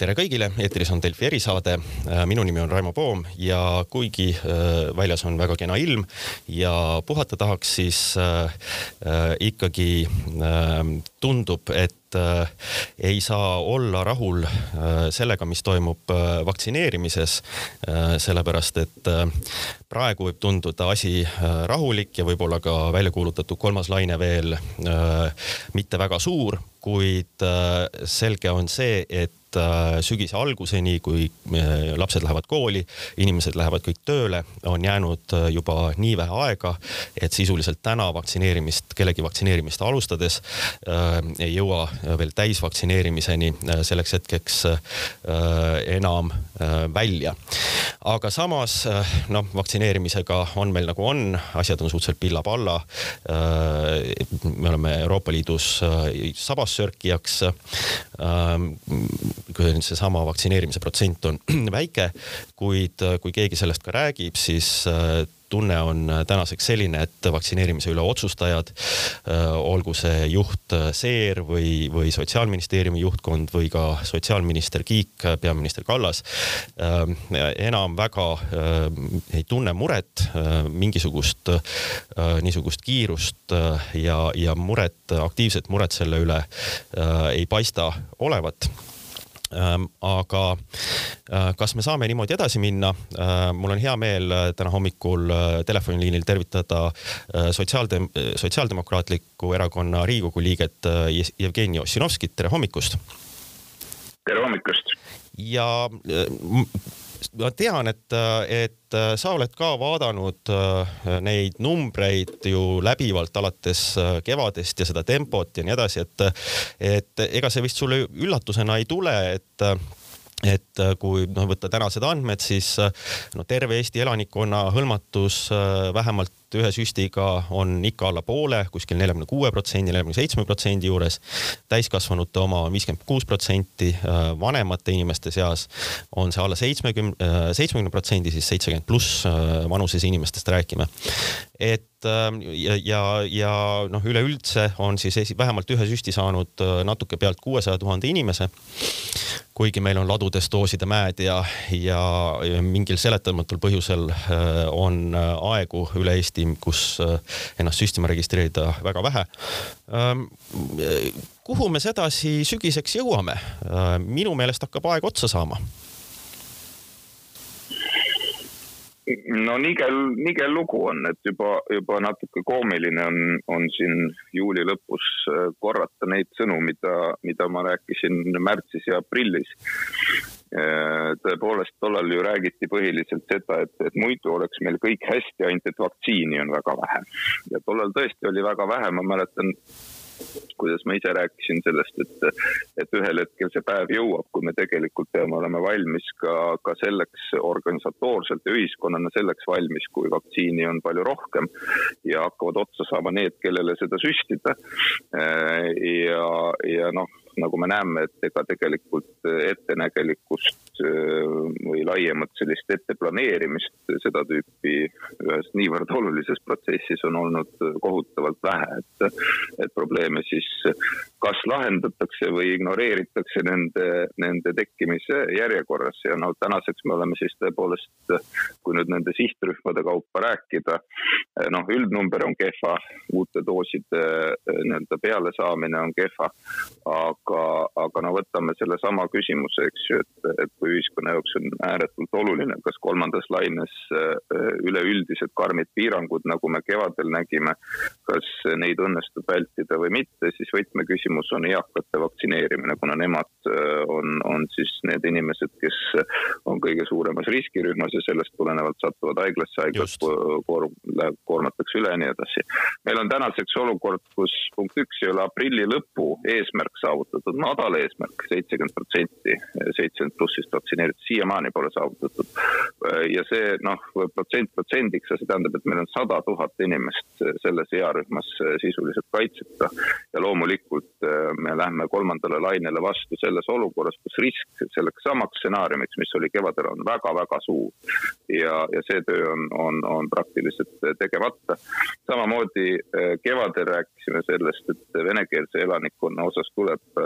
tere kõigile, eetris on Delfi erisaade. minu nimi on Raimo Poom ja kuigi väljas on väga kena ilm ja puhata tahaks, siis ikkagi tundub, et äh, ei saa olla rahul äh, sellega, mis toimub äh, vaktsineerimises äh,. sellepärast, et äh, praegu võib tunduda asi äh, rahulik ja võib-olla ka välja kuulutatud kolmas laine veel äh, mitte väga suur, kuid äh, selge on see, et äh, sügise alguseni, kui äh, lapsed lähevad kooli, inimesed lähevad kõik tööle, on jäänud juba nii vähe aega, et sisuliselt täna vaktsineerimist, kellegi vaktsineerimist alustades äh, ei jõua veel täisvaktsineerimiseni selleks hetkeks äh, enam äh, välja. aga samas noh, vaktsineerimisega on meil nagu on, asjad on suhteliselt pilla-palla äh,. me oleme Euroopa Liidus sabas vabassörkijaks. Ähm, kui seesama vaktsineerimise protsent on väike, kuid kui keegi sellest ka räägib, siis äh, tunne on tänaseks selline, et vaktsineerimise üle otsustajad, äh, olgu see juht äh, Seer või, või sotsiaalministeeriumi juhtkond või ka sotsiaalminister Kiik, peaminister Kallas, enam väga ei tunne muret, mingisugust niisugust kiirust ja, ja muret, aktiivset muret selle üle ei paista olevat aga äh, kas me saame niimoodi edasi minna? Äh, mul on hea meel äh, täna hommikul telefoniliinil tervitada sotsiaaldem-, Sotsiaaldemokraatliku Erakonna Riigikogu liiget Jevgeni Ossinovskit, tere hommikust! tere hommikust! ja ma tean, et, et sa oled ka vaadanud äh, neid numbreid ju läbivalt alates äh, kevadest ja seda tempot ja nii edasi, et, et ega see vist sulle üllatusena ei tule, et et kui noh, võtta tänased andmed, siis no terve Eesti elanikkonna hõlmatus vähemalt ühe süstiga on ikka alla poole, kuskil neljakümne kuue protsendi, neljakümne seitsme protsendi juures. täiskasvanute oma on viiskümmend kuus protsenti, äh, vanemate inimeste seas on see alla seitsmekümne, äh, seitsmekümne protsendi, siis seitsekümmend pluss äh, vanuses inimestest räägime. et ja, ja, ja noh, üleüldse on siis esi, vähemalt ühe süsti saanud natuke pealt kuuesaja tuhande inimese. kuigi meil on ladudes dooside mäed ja, ja mingil seletamatul põhjusel on aegu üle Eesti Eesti, kus äh, ennast süstima registreerida väga vähe. Ähm, kuhu me sedasi sügiseks jõuame? Äh, minu meelest hakkab aeg otsa saama no nigel, nigel lugu on, et juba, juba natuke koomiline on, on siin juuli lõpus äh, korrata neid sõnu, mida, mida ma rääkisin märtsis ja aprillis. Äh, tõepoolest, tollal ju räägiti põhiliselt seda, et, et muidu oleks meil kõik hästi, ainult et vaktsiini on väga vähe. ja tollal tõesti oli väga vähe, ma mäletan kuidas ma ise rääkisin sellest, et, et ühel hetkel see päev jõuab, kui me tegelikult peame olema valmis ka, ka selleks organisatoorselt ja ühiskonnana selleks valmis, kui vaktsiini on palju rohkem ja hakkavad otsa saama need, kellele seda süstida. Ja, ja noh, nagu me näeme, et ega tegelikult ettenägelikkust või laiemat sellist etteplaneerimist seda tüüpi ühes niivõrd olulises protsessis on olnud kohutavalt vähe, et, et probleeme siis kas lahendatakse või ignoreeritakse nende, nende tekkimise järjekorras. Ja no tänaseks me oleme siis tõepoolest, kui nüüd nende sihtrühmade kaupa rääkida, noh, üldnumber on kehva, uute dooside äh, nii-öelda pealesaamine on kehva, aga aga, no võtame sellesama küsimuse, eks ju, et, et kui ühiskonna jaoks on ääretult oluline, kas kolmandas laines äh, üleüldised karmid piirangud, nagu me kevadel nägime, kas neid õnnestub vältida või mitte, siis võtmeküsimus on eakate vaktsineerimine, kuna nemad äh, on, on siis need inimesed, kes on kõige suuremas riskirühmas ja sellest tulenevalt satuvad haiglasse, haiglas koorm, koormatakse üle ja nii edasi. meil on tänaseks olukord, kus punkt üks ei ole aprilli lõpu eesmärk saavutatud, madal eesmärk, seitsekümmend protsenti seitsekümmend plussist vaktsineeritud, siiamaani pole saavutatud. ja see noh, protsent protsendiks ja see tähendab, et meil on sada tuhat inimest selles earühmas sisuliselt kaitseta. ja loomulikult me lähme kolmandale lainele vastu selles olukorras, kus risk selleks samaks stsenaariumiks, mis oli kevadel, on väga-väga suur. ja, ja see töö on, on, on praktiliselt tegemata. samamoodi kevadel rääkisime sellest, et venekeelse elanikkonna osas tuleb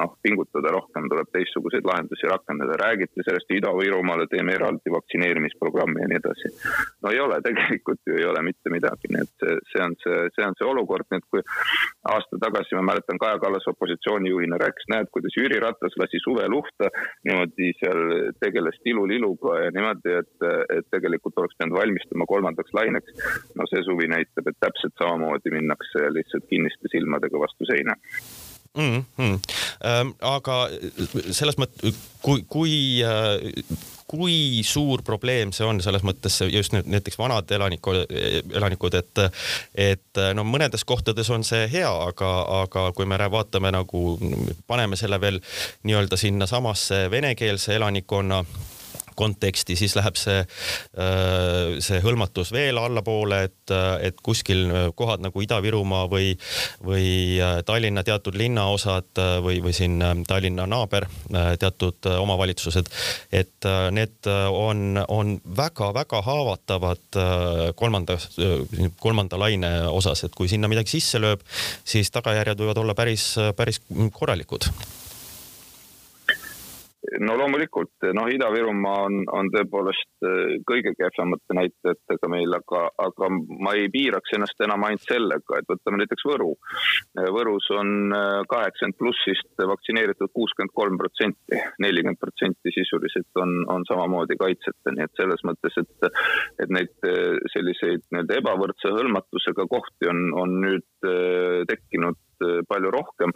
noh, pingutada rohkem, tuleb teistsuguseid lahendusi rakendada, räägiti sellest Ida-Virumaale teeme eraldi vaktsineerimisprogrammi ja nii edasi. no ei ole, tegelikult ju ei ole mitte midagi, nii et see, see on see, see on see olukord, nii et kui aasta tagasi ma mäletan, Kaja Kallas opositsioonijuhina rääkis, näed, kuidas Jüri Ratas lasi suve luhta, niimoodi seal tegeles tiluliluga ja niimoodi, et, et tegelikult oleks pidanud valmistuma kolmandaks laineks. no see suvi näitab, et täpselt samamoodi minnakse lihtsalt kinniste silmadega vastu seina mm. -hmm. Ähm, aga selles mõttes, kui, kui äh, kui suur probleem see on selles mõttes just nüüd näiteks vanad elanikud, elanikud, et, et no mõnedes kohtades on see hea, aga, aga kui me vaatame nagu, paneme selle veel nii-öelda sinnasamasse venekeelse elanikkonna konteksti, siis läheb see, äh, see hõlmatus veel allapoole, et, et kuskil kohad nagu Ida-Virumaa või, või äh, Tallinna teatud linnaosad äh, või, või siin Tallinna naaber teatud omavalitsused, et need on, on väga-väga haavatavad kolmanda, kolmanda laine osas, et kui sinna midagi sisse lööb, siis tagajärjed võivad olla päris, päris korralikud no loomulikult, noh, Ida-Virumaa on, on tõepoolest äh, kõige kehvemate näitajatega meil, aga, aga ma ei piiraks ennast enam ainult sellega, et võtame näiteks Võru. Võrus on äh, kaheksakümmend plussist vaktsineeritud kuuskümmend kolm protsenti, nelikümmend protsenti sisuliselt on, on samamoodi kaitseta, nii et selles mõttes, et, et neid selliseid nii-öelda ebavõrdse hõlmatusega kohti on, on nüüd tekkinud palju rohkem.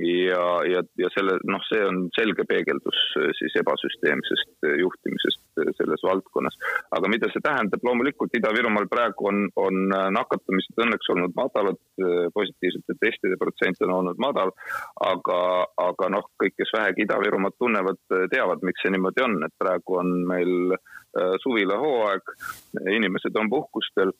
ja, ja, ja selle, noh, see on selge peegeldus äh, siis ebasüsteemsest äh, juhtimisest selles valdkonnas. aga mida see tähendab, loomulikult Ida-Virumaal praegu on, on nakatumised õnneks olnud madalad, positiivsete testide protsent on olnud madal, aga, aga noh, kõik, kes vähegi Ida-Virumaad tunnevad, teavad, miks see niimoodi on, et praegu on meil suvilahooaeg, inimesed on puhkustel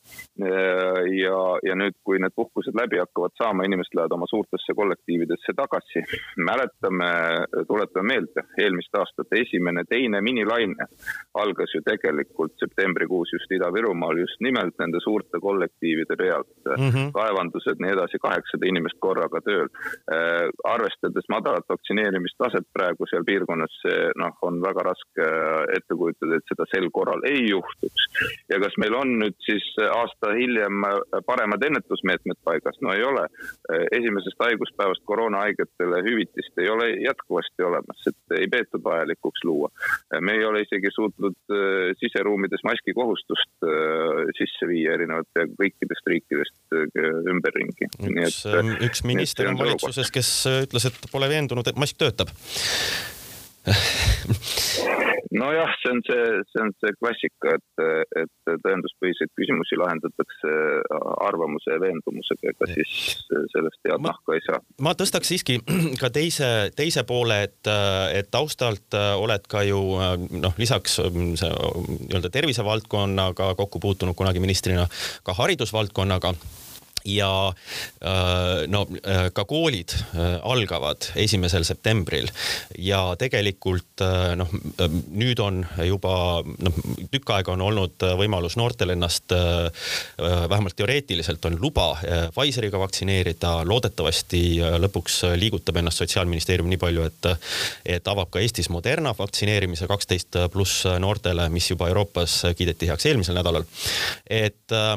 ja, ja nüüd, kui need puhkused läbi hakkavad saama, inimesed lähevad oma suurtesse kollektiividesse tagasi. mäletame, tuletame meelde, eelmist aastat esimene, teine minilaine algas ju tegelikult septembrikuus just Ida-Virumaal just nimelt nende suurte kollektiivide pealt mm. -hmm. kaevandused, nii edasi, kaheksasada inimest korraga tööl. Äh, arvestades madalat vaktsineerimistaset praegu seal piirkonnas, see noh, on väga raske ette kujutada, et seda sel korral ei juhtuks. ja kas meil on nüüd siis aasta hiljem paremad ennetusmeetmed paigas? no ei ole esimesest haiguspäevast koroonahaigetele hüvitist ei ole jätkuvasti olemas, et ei peetud vajalikuks luua. me ei ole isegi suutnud äh, siseruumides maski kohustust äh, sisse viia erinevate kõikidest riikidest äh, ümberringi. üks, üks minister on valitsuses, kes ütles, et pole veendunud, et mask töötab nojah, see on see, see on see klassika, et, et tõenduspõhiseid küsimusi lahendatakse arvamuse ja veendumusega, ega siis sellest head nahka ei saa. ma tõstaks siiski ka teise, teise poole, et, et taustalt oled ka ju noh, lisaks nii-öelda tervisevaldkonnaga kokku puutunud kunagi ministrina ka haridusvaldkonnaga ja äh, no äh, ka koolid äh, algavad esimesel septembril ja tegelikult noh, nüüd on juba noh, tükk aega on olnud võimalus noortel ennast vähemalt teoreetiliselt on luba Pfizeriga vaktsineerida, loodetavasti lõpuks liigutab ennast Sotsiaalministeerium nii palju, et, et avab ka Eestis Moderna vaktsineerimise kaksteist pluss noortele, mis juba Euroopas kiideti heaks eelmisel nädalal. et äh,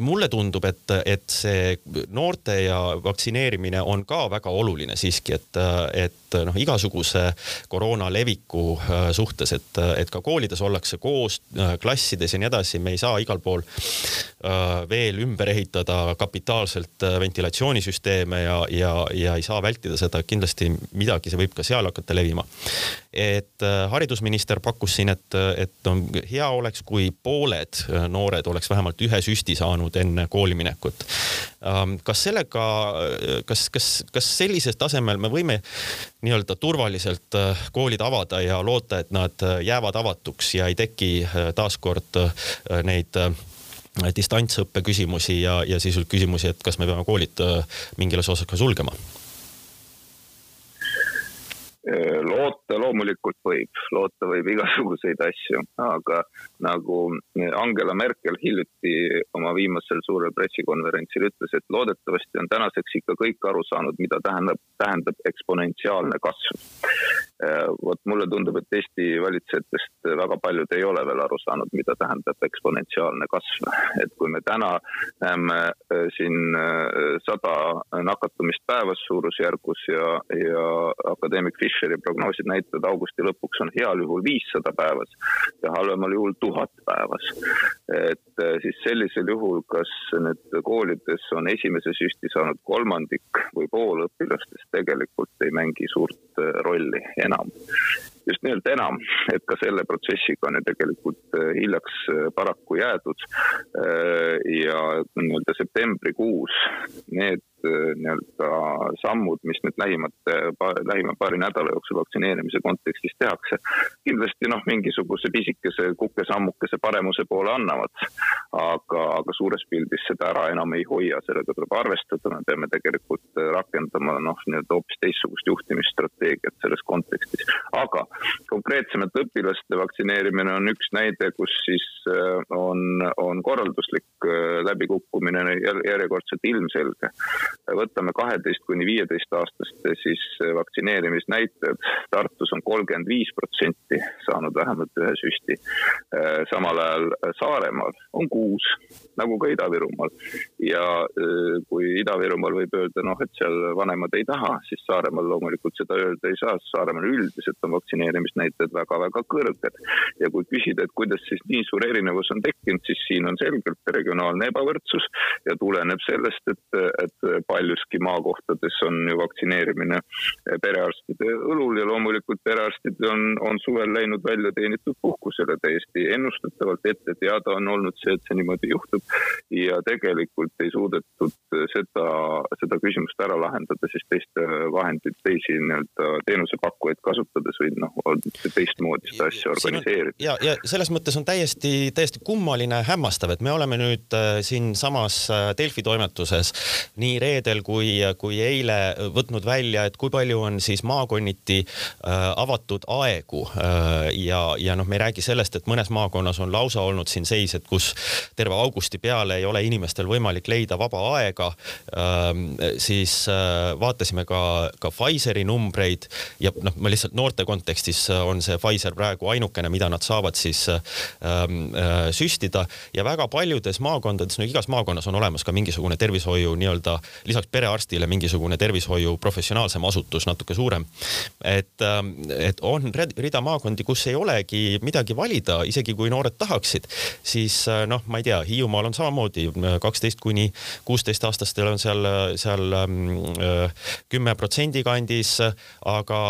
mulle tundub, et, et see noorte ja vaktsineerimine on ka väga oluline siiski, et, et noh, igasuguse koroona leviku äh, suhtes, et, et ka koolides ollakse koos äh, klassides ja nii edasi, me ei saa igal pool äh, veel ümber ehitada kapitaalselt ventilatsioonisüsteeme ja, ja, ja ei saa vältida seda, kindlasti midagi, see võib ka seal hakata levima. et haridusminister pakkus siin, et, et on hea oleks, kui pooled noored oleks vähemalt ühe süsti saanud enne kooliminekut. Ähm, kas sellega, kas, kas, kas sellisel tasemel me võime nii-öelda turvaliselt äh, koolid avada ja loota, et nad äh, jäävad avatuks ja ei teki äh, taaskord neid distantsõppe küsimusi ja, ja siis küsimusi, et kas me peame koolid mingil osas ka sulgema loota loomulikult võib, loota võib igasuguseid asju, aga nagu Angela Merkel hiljuti oma viimasel suurel pressikonverentsil ütles, et loodetavasti on tänaseks ikka kõik aru saanud, mida tähendab, tähendab eksponentsiaalne kasv. vot mulle tundub, et Eesti valitsejatest väga paljud ei ole veel aru saanud, mida tähendab eksponentsiaalne kasv. et kui me täna näeme äh, siin äh, sada nakatumist päevas suurusjärgus ja, ja akadeemik Fischer Fisheri prognoosid näitavad, augusti lõpuks on heal juhul viissada päevas ja halvemal juhul tuhat päevas. et eh, siis sellisel juhul, kas nüüd koolides on esimese süsti saanud kolmandik või pool õpilastest, tegelikult ei mängi suurt eh, rolli enam just nimelt enam, et ka selle protsessiga on ju tegelikult eh, hiljaks paraku jäädud. ja nii-öelda septembrikuus need Äh, nii-öelda sammud, mis nüüd lähimate, lähima paari nädala jooksul vaktsineerimise kontekstis tehakse, kindlasti noh, mingisuguse pisikese kukesammukese paremuse poole annavad. aga, aga suures pildis seda ära enam ei hoia, sellega tuleb arvestada, me peame tegelikult rakendama noh, nii-öelda hoopis teistsugust juhtimisstrateegiat selles kontekstis. aga konkreetsemalt õpilaste vaktsineerimine on üks näide, kus siis äh, on, on korralduslik äh, läbikukkumine järjekordselt ilmselge võtame kaheteist kuni viieteist aastaste siis vaktsineerimisnäitajad. Tartus on kolmkümmend viis protsenti saanud vähemalt ühe süsti. samal ajal Saaremaal on kuus, nagu ka Ida-Virumaal. ja kui Ida-Virumaal võib öelda, noh, et seal vanemad ei taha, siis Saaremaal loomulikult seda öelda ei saa, sest Saaremaal üldiselt on vaktsineerimisnäitajad väga-väga kõrged. ja kui küsida, et kuidas siis nii suur erinevus on tekkinud, siis siin on selgelt regionaalne ebavõrdsus ja tuleneb sellest, et, et paljuski maakohtades on ju vaktsineerimine perearstide õlul ja loomulikult perearstid on, on suvel läinud välja teenitud puhkusele täiesti ennustatavalt ette teada on olnud see, et see niimoodi juhtub. ja tegelikult ei suudetud seda, seda küsimust ära lahendada siis teiste vahendeid, teisi nii-öelda teenusepakkujaid kasutades või noh, teistmoodi seda asja organiseerida. ja, ja selles mõttes on täiesti, täiesti kummaline, hämmastav, et me oleme nüüd äh, siinsamas äh, Delfi toimetuses nii reedel reedel kui, kui eile võtnud välja, et kui palju on siis maakonniti äh, avatud aegu äh, ja, ja noh, me ei räägi sellest, et mõnes maakonnas on lausa olnud siin seis, et kus terve augusti peale ei ole inimestel võimalik leida vaba aega ähm,. siis äh, vaatasime ka, ka Pfizeri numbreid ja noh, ma lihtsalt noorte kontekstis on see Pfizer praegu ainukene, mida nad saavad siis ähm, äh, süstida ja väga paljudes maakondades, no igas maakonnas on olemas ka mingisugune tervishoiu nii-öelda lisaks perearstile mingisugune tervishoiu professionaalsem asutus, natuke suurem. et, ähm, et on rida maakondi, kus ei olegi midagi valida, isegi kui noored tahaksid, siis äh, noh, ma ei tea, Hiiumaal on samamoodi kaksteist kuni kuusteist aastastel on seal, seal ähm, äh, kümme protsendi kandis, aga,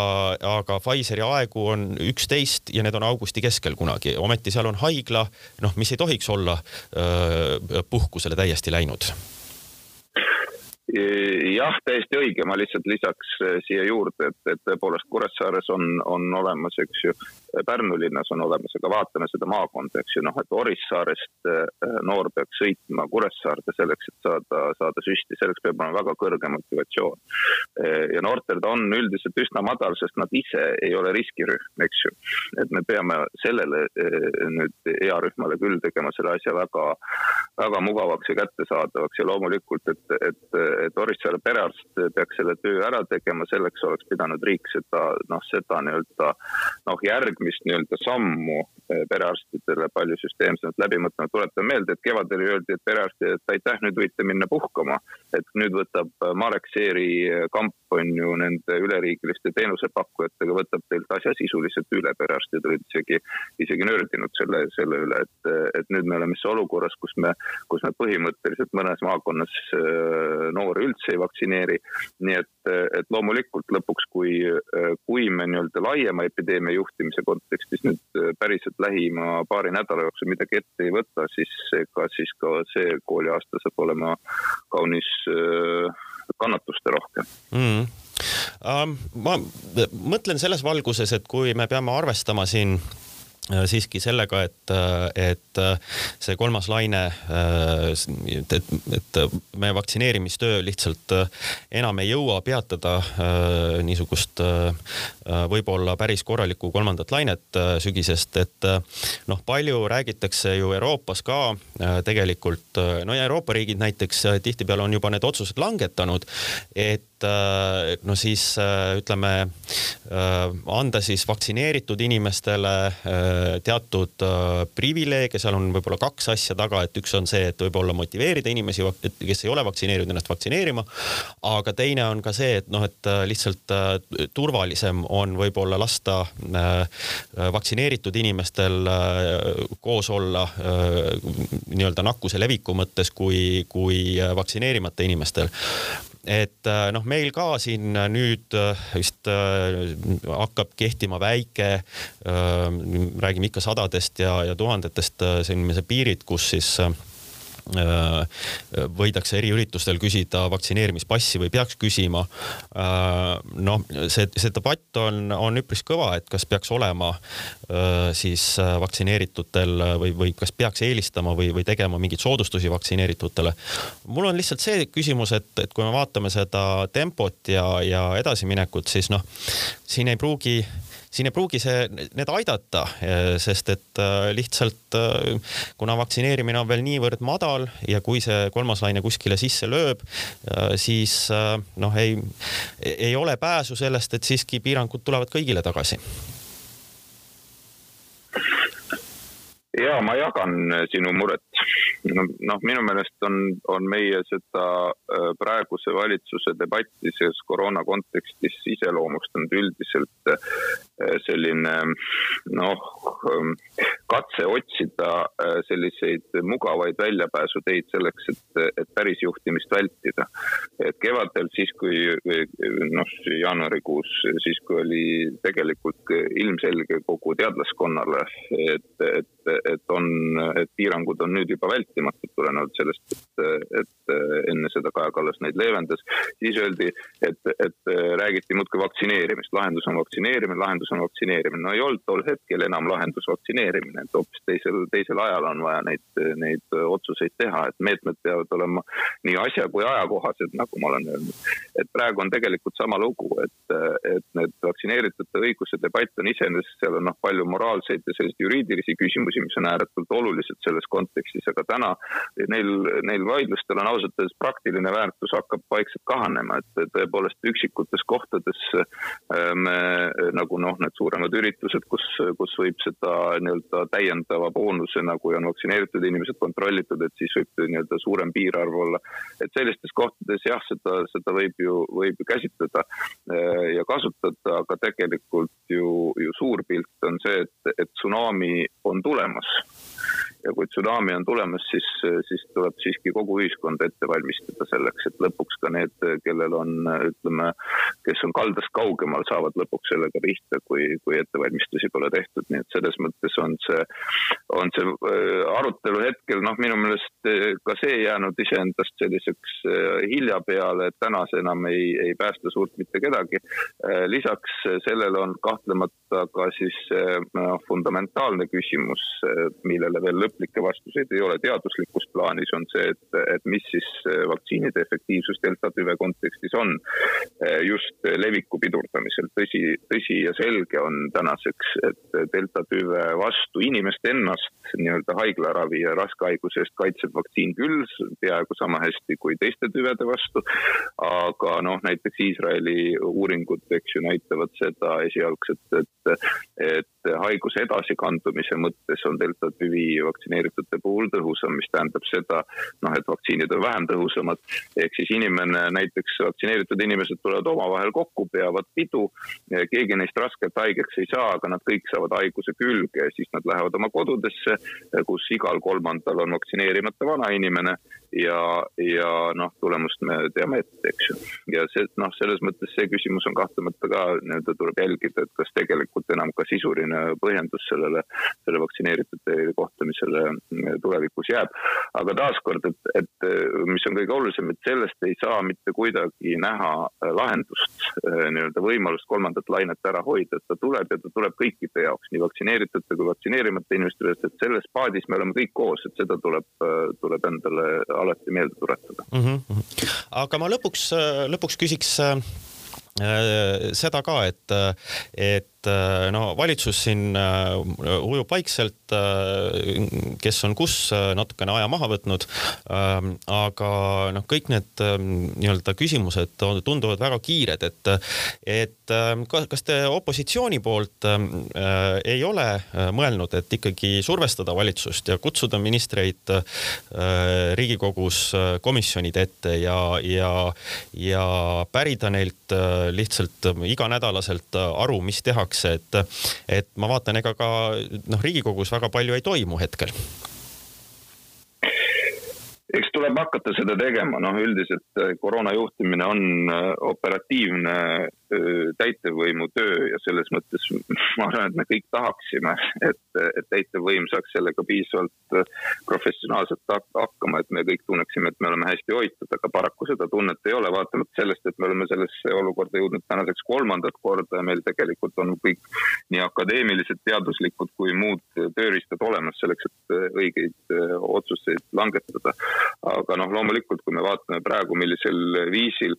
aga Pfizeri aegu on üksteist ja need on augusti keskel kunagi, ometi seal on haigla, noh, mis ei tohiks olla äh, puhkusele täiesti läinud jah, täiesti õige, ma lihtsalt lisaks eh, siia juurde, et, et tõepoolest Kuressaares on, on olemas, eks ju, Pärnu linnas on olemas, aga vaatame seda maakonda, eks ju, noh, et Orissaarest eh, noor peaks sõitma Kuressaarde selleks, et saada, saada süsti, selleks peab olema väga kõrge motivatsioon. Eh, ja noortel ta on üldiselt üsna madal, sest nad ise ei ole riskirühm, eks ju. et me peame sellele nüüd earühmale küll tegema selle asja väga, väga mugavaks ja kättesaadavaks ja loomulikult, et, et et Orissaare perearst peaks selle töö ära tegema, selleks oleks pidanud riik seda noh, seda nii-öelda noh, järgmist nii-öelda sammu eh, perearstidele palju süsteemsemalt läbi mõtlema. tuletan meelde, et kevadel öeldi, et perearstid, et aitäh, nüüd võite minna puhkama. et nüüd võtab Marek Seeri kamp on ju nende üleriigiliste teenusepakkujatega, võtab teilt asja sisuliselt üle. perearstid olid isegi, isegi nördinud selle, selle üle, et, et nüüd me oleme siis olukorras, kus me, kus me põhimõtteliselt mõnes maakonnas eh, noori üldse ei vaktsineeri. nii et, et loomulikult lõpuks, kui, kui me nii-öelda laiema epideemia juhtimise kontekstis nüüd päriselt lähima paari nädala jooksul midagi ette ei võta, siis ega siis ka see kooliaasta saab olema kaunis kannatusterohke mm. Um, ma mõtlen selles valguses, et kui me peame arvestama siin Äh, siiski sellega, et, äh, et äh, see kolmas laine, et, et meie vaktsineerimistöö lihtsalt enam ei jõua peatada niisugust võib-olla päris korralikku kolmandat lainet sügisest, et noh, palju räägitakse ju Euroopas ka tegelikult, no ja Euroopa riigid näiteks tihtipeale on juba need otsused langetanud, et no siis ütleme, anda siis vaktsineeritud inimestele teatud äh, privileege, seal on võib-olla kaks asja taga, et üks on see, et võib-olla motiveerida inimesi, kes ei ole vaktsineerinud, ennast vaktsineerima. aga teine on ka see, et noh, et äh, lihtsalt äh, turvalisem on võib-olla lasta vaktsineeritud inimestel koos olla nii-öelda nakkuse leviku mõttes kui, kui vaktsineerimata inimestel et äh, noh, meil ka siin nüüd äh, vist äh, hakkab kehtima väike, räägime ikka sadadest ja, ja tuhandetest selline piirid, kus siis Äh, võidakse eriüritustel küsida vaktsineerimispassi või peaks küsima. Äh, noh, see, see debatt on, on üpris kõva, et kas peaks olema äh, siis vaktsineeritutel või, või kas peaks eelistama või, või tegema mingeid soodustusi vaktsineeritutele. mul on lihtsalt see küsimus, et, et kui me vaatame seda tempot ja, ja edasiminekut, siis noh, siin ei pruugi siin ei pruugi see, need aidata, sest et äh, lihtsalt äh, kuna vaktsineerimine on veel niivõrd madal ja kui see kolmas laine kuskile sisse lööb, siis noh, ei, ei ole pääsu sellest, et siiski piirangud tulevad kõigile tagasi ja ma jagan sinu muret. Noh, minu meelest on, on meie seda praeguse valitsuse debatti selles koroona kontekstis iseloomustanud üldiselt selline noh, katse otsida äh, selliseid mugavaid väljapääsuteid selleks, et, et päris juhtimist vältida. et kevadel siis, kui noh, jaanuarikuus, siis kui oli tegelikult ilmselge kogu teadlaskonnale, et, et, et on, et piirangud on nüüd juba vältimatud tulenevalt sellest, et, et enne seda Kaja Kallas neid leevendas, siis öeldi, et, et räägiti muudkui vaktsineerimist, lahendus on vaktsineerimine, lahendus on vaktsineerimine. no ei olnud tol hetkel enam lahendus vaktsineerimine, et hoopis teisel, teisel ajal on vaja neid, neid otsuseid teha, et meetmed peavad olema nii asja kui ajakohased, nagu ma olen öelnud. et praegu on tegelikult sama lugu, et, et need vaktsineeritute õiguse debatt on iseenesest, seal on noh, palju moraalseid ja selliseid juriidilisi küsimusi, mis on ääretult olulised selles kontekstis, aga täna neil, neil vaidlustel on ausalt öeldes praktiline väärtus hakkab vaikselt kahanema, et tõepoolest üksikutes kohtades äh, me nagu noh, need suuremad üritused, kus, kus võib seda nii-öelda täiendava boonusena, kui on vaktsineeritud inimesed kontrollitud, et siis võib nii-öelda suurem piirarv olla. et sellistes kohtades jah, seda, seda võib ju, võib ju käsitleda eh, ja kasutada, aga tegelikult ju, ju suur pilt on see, et, et tsunami on tulemas ja kui tsunami on tulemas, siis, siis tuleb siiski kogu ühiskond ette valmistada selleks, et lõpuks ka need, kellel on, ütleme, kes on kaldast kaugemal, saavad lõpuks sellega pihta, kui, kui ettevalmistusi pole tehtud, nii et selles mõttes on see, on see äh, arutelu hetkel noh, minu meelest äh, ka see jäänud iseendast selliseks äh, hilja peale, et täna see enam ei, ei päästa suurt mitte kedagi. lisaks sellele on kahtlemata ka siis noh, fundamentaalne küsimus, millele veel lõplikke vastuseid ei ole. teaduslikus plaanis on see, et, et mis siis vaktsiinide efektiivsus delta tüve kontekstis on just leviku pidurdamisel. tõsi, tõsi ja selge on tänaseks, et delta tüve vastu inimest ennast nii-öelda haiglaravi ja raske haiguse eest kaitseb vaktsiin küll peaaegu sama hästi kui teiste tüvede vastu. aga noh, näiteks Iisraeli uuringud, eks ju, näitavad seda esialgset, et, et haiguse edasikandumise mõttes on delta tüvi vaktsineeritute puhul tõhusam, mis tähendab seda, noh, et vaktsiinid on vähem tõhusamad. ehk siis inimene, näiteks vaktsineeritud inimesed tulevad omavahel kokku, peavad pidu, keegi neist raskelt haigeks ei saa, aga nad kõik saavad haiguse külge, siis nad lähevad oma kodudesse, kus igal kolmandal on vaktsineerimata vanainimene ja, ja noh, tulemust me teame ette, eks ju. ja see, noh, selles mõttes see küsimus on kahtlemata ka nii-öelda tuleb jälgida, et kas tegelikult enam ka sisuline põhjendus sellele, selle vaktsineeritute kohtlemisele tulevikus jääb. aga taaskord, et, et mis on kõige olulisem, et sellest ei saa mitte kuidagi näha lahendust, nii-öelda võimalust kolmandat lainet ära hoida, et ta tuleb ja ta tuleb kõikide jaoks, nii vaktsineeritute kui vaktsineerimata inimeste eest, et selles paadis me oleme kõik koos, et seda tuleb, tuleb endale alati meelde tuletada mm. -hmm. aga ma lõpuks, lõpuks küsiks äh, seda ka, et, et no valitsus siin uh, ujub vaikselt uh,, kes on kus natukene aja maha võtnud uh,. aga noh, kõik need uh, nii-öelda küsimused tunduvad väga kiired, et, et uh, kas te opositsiooni poolt ei ole mõelnud, et ikkagi survestada valitsust ja kutsuda ministreid Riigikogus komisjonide ette ja, ja, ja pärida neilt lihtsalt iganädalaselt aru, mis tehakse tehakse, et, et ma vaatan, ega ka noh, Riigikogus väga palju ei toimu hetkel. Eks tuleb hakata seda tegema, noh üldiselt koroona juhtimine on operatiivne täitevvõimu töö ja selles mõttes ma arvan, et me kõik tahaksime, et, et täitevvõim saaks sellega piisavalt professionaalselt kõik tunneksime, et me oleme hästi hoitud, aga paraku seda tunnet ei ole, vaatamata sellest, et me oleme sellesse olukorda jõudnud tänaseks kolmandat korda ja meil tegelikult on kõik nii akadeemilised, teaduslikud kui muud tööriistad olemas selleks, et õigeid otsuseid langetada. aga noh, loomulikult, kui me vaatame praegu, millisel viisil,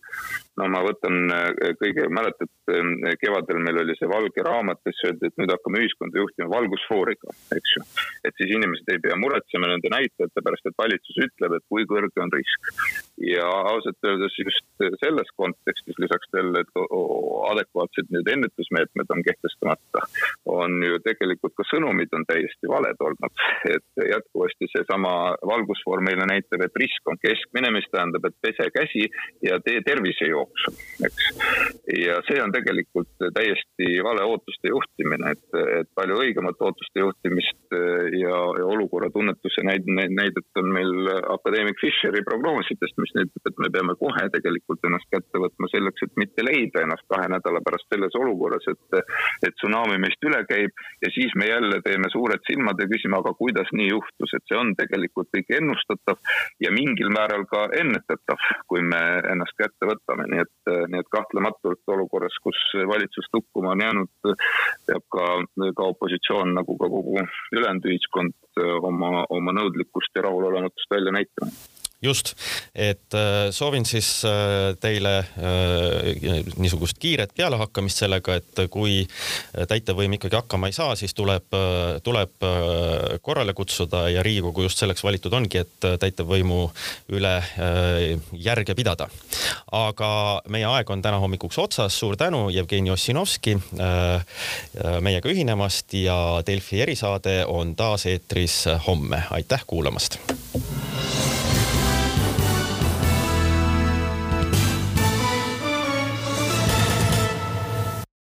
no ma võtan kõige mäletad, ähm, kevadel meil oli see valge raamat, kes öeldi, et nüüd hakkame ühiskonda juhtima valgusfooriga, eks ju. et siis inimesed ei pea muretsema nende näitajate pärast, et valitsus ütleb, et kui kõrge on risk. Ja ausalt öeldes just selles kontekstis lisaks sellele, et adekvaatsed need ennetusmeetmed on kehtestamata, on ju tegelikult ka sõnumid on täiesti valed olnud. et jätkuvasti seesama valgusfoor meile näitab, et risk on keskmine, mis tähendab, et pese käsi ja tee tervisejooksu, eks ja see on tegelikult täiesti vale ootuste juhtimine, et, et palju õigemat ootuste juhtimist ja, ja olukorra tunnetuse näid, näidet on meil akadeemik Fischeri prognoosidest, mis näitab, et me peame kohe tegelikult ennast kätte võtma selleks, et mitte leida ennast kahe nädala pärast selles olukorras, et, et tsunami meist üle käib ja siis me jälle teeme suured silmad ja küsime, aga kuidas nii juhtus, et see on tegelikult kõik ennustatav ja mingil määral ka ennetatav, kui me ennast kätte võtame, nii et, nii et kahtlematult olukorras, kus valitsus tukkuma on jäänud, peab ka, ka opositsioon nagu ka kogu ülejäänud ühiskond oma, oma nõudlikkust ja rahulolematust välja näitama just, et äh, soovin siis äh, teile äh, niisugust kiiret pealehakkamist sellega, et kui täitevvõim ikkagi hakkama ei saa, siis tuleb, tuleb korrale kutsuda ja Riigikogu just selleks valitud ongi, et täitevvõimu üle järge pidada. aga meie aeg on täna hommikuks otsas, suur tänu, Jevgeni Ossinovski meiega ühinemast ja Delfi erisaade on taas eetris homme, aitäh kuulamast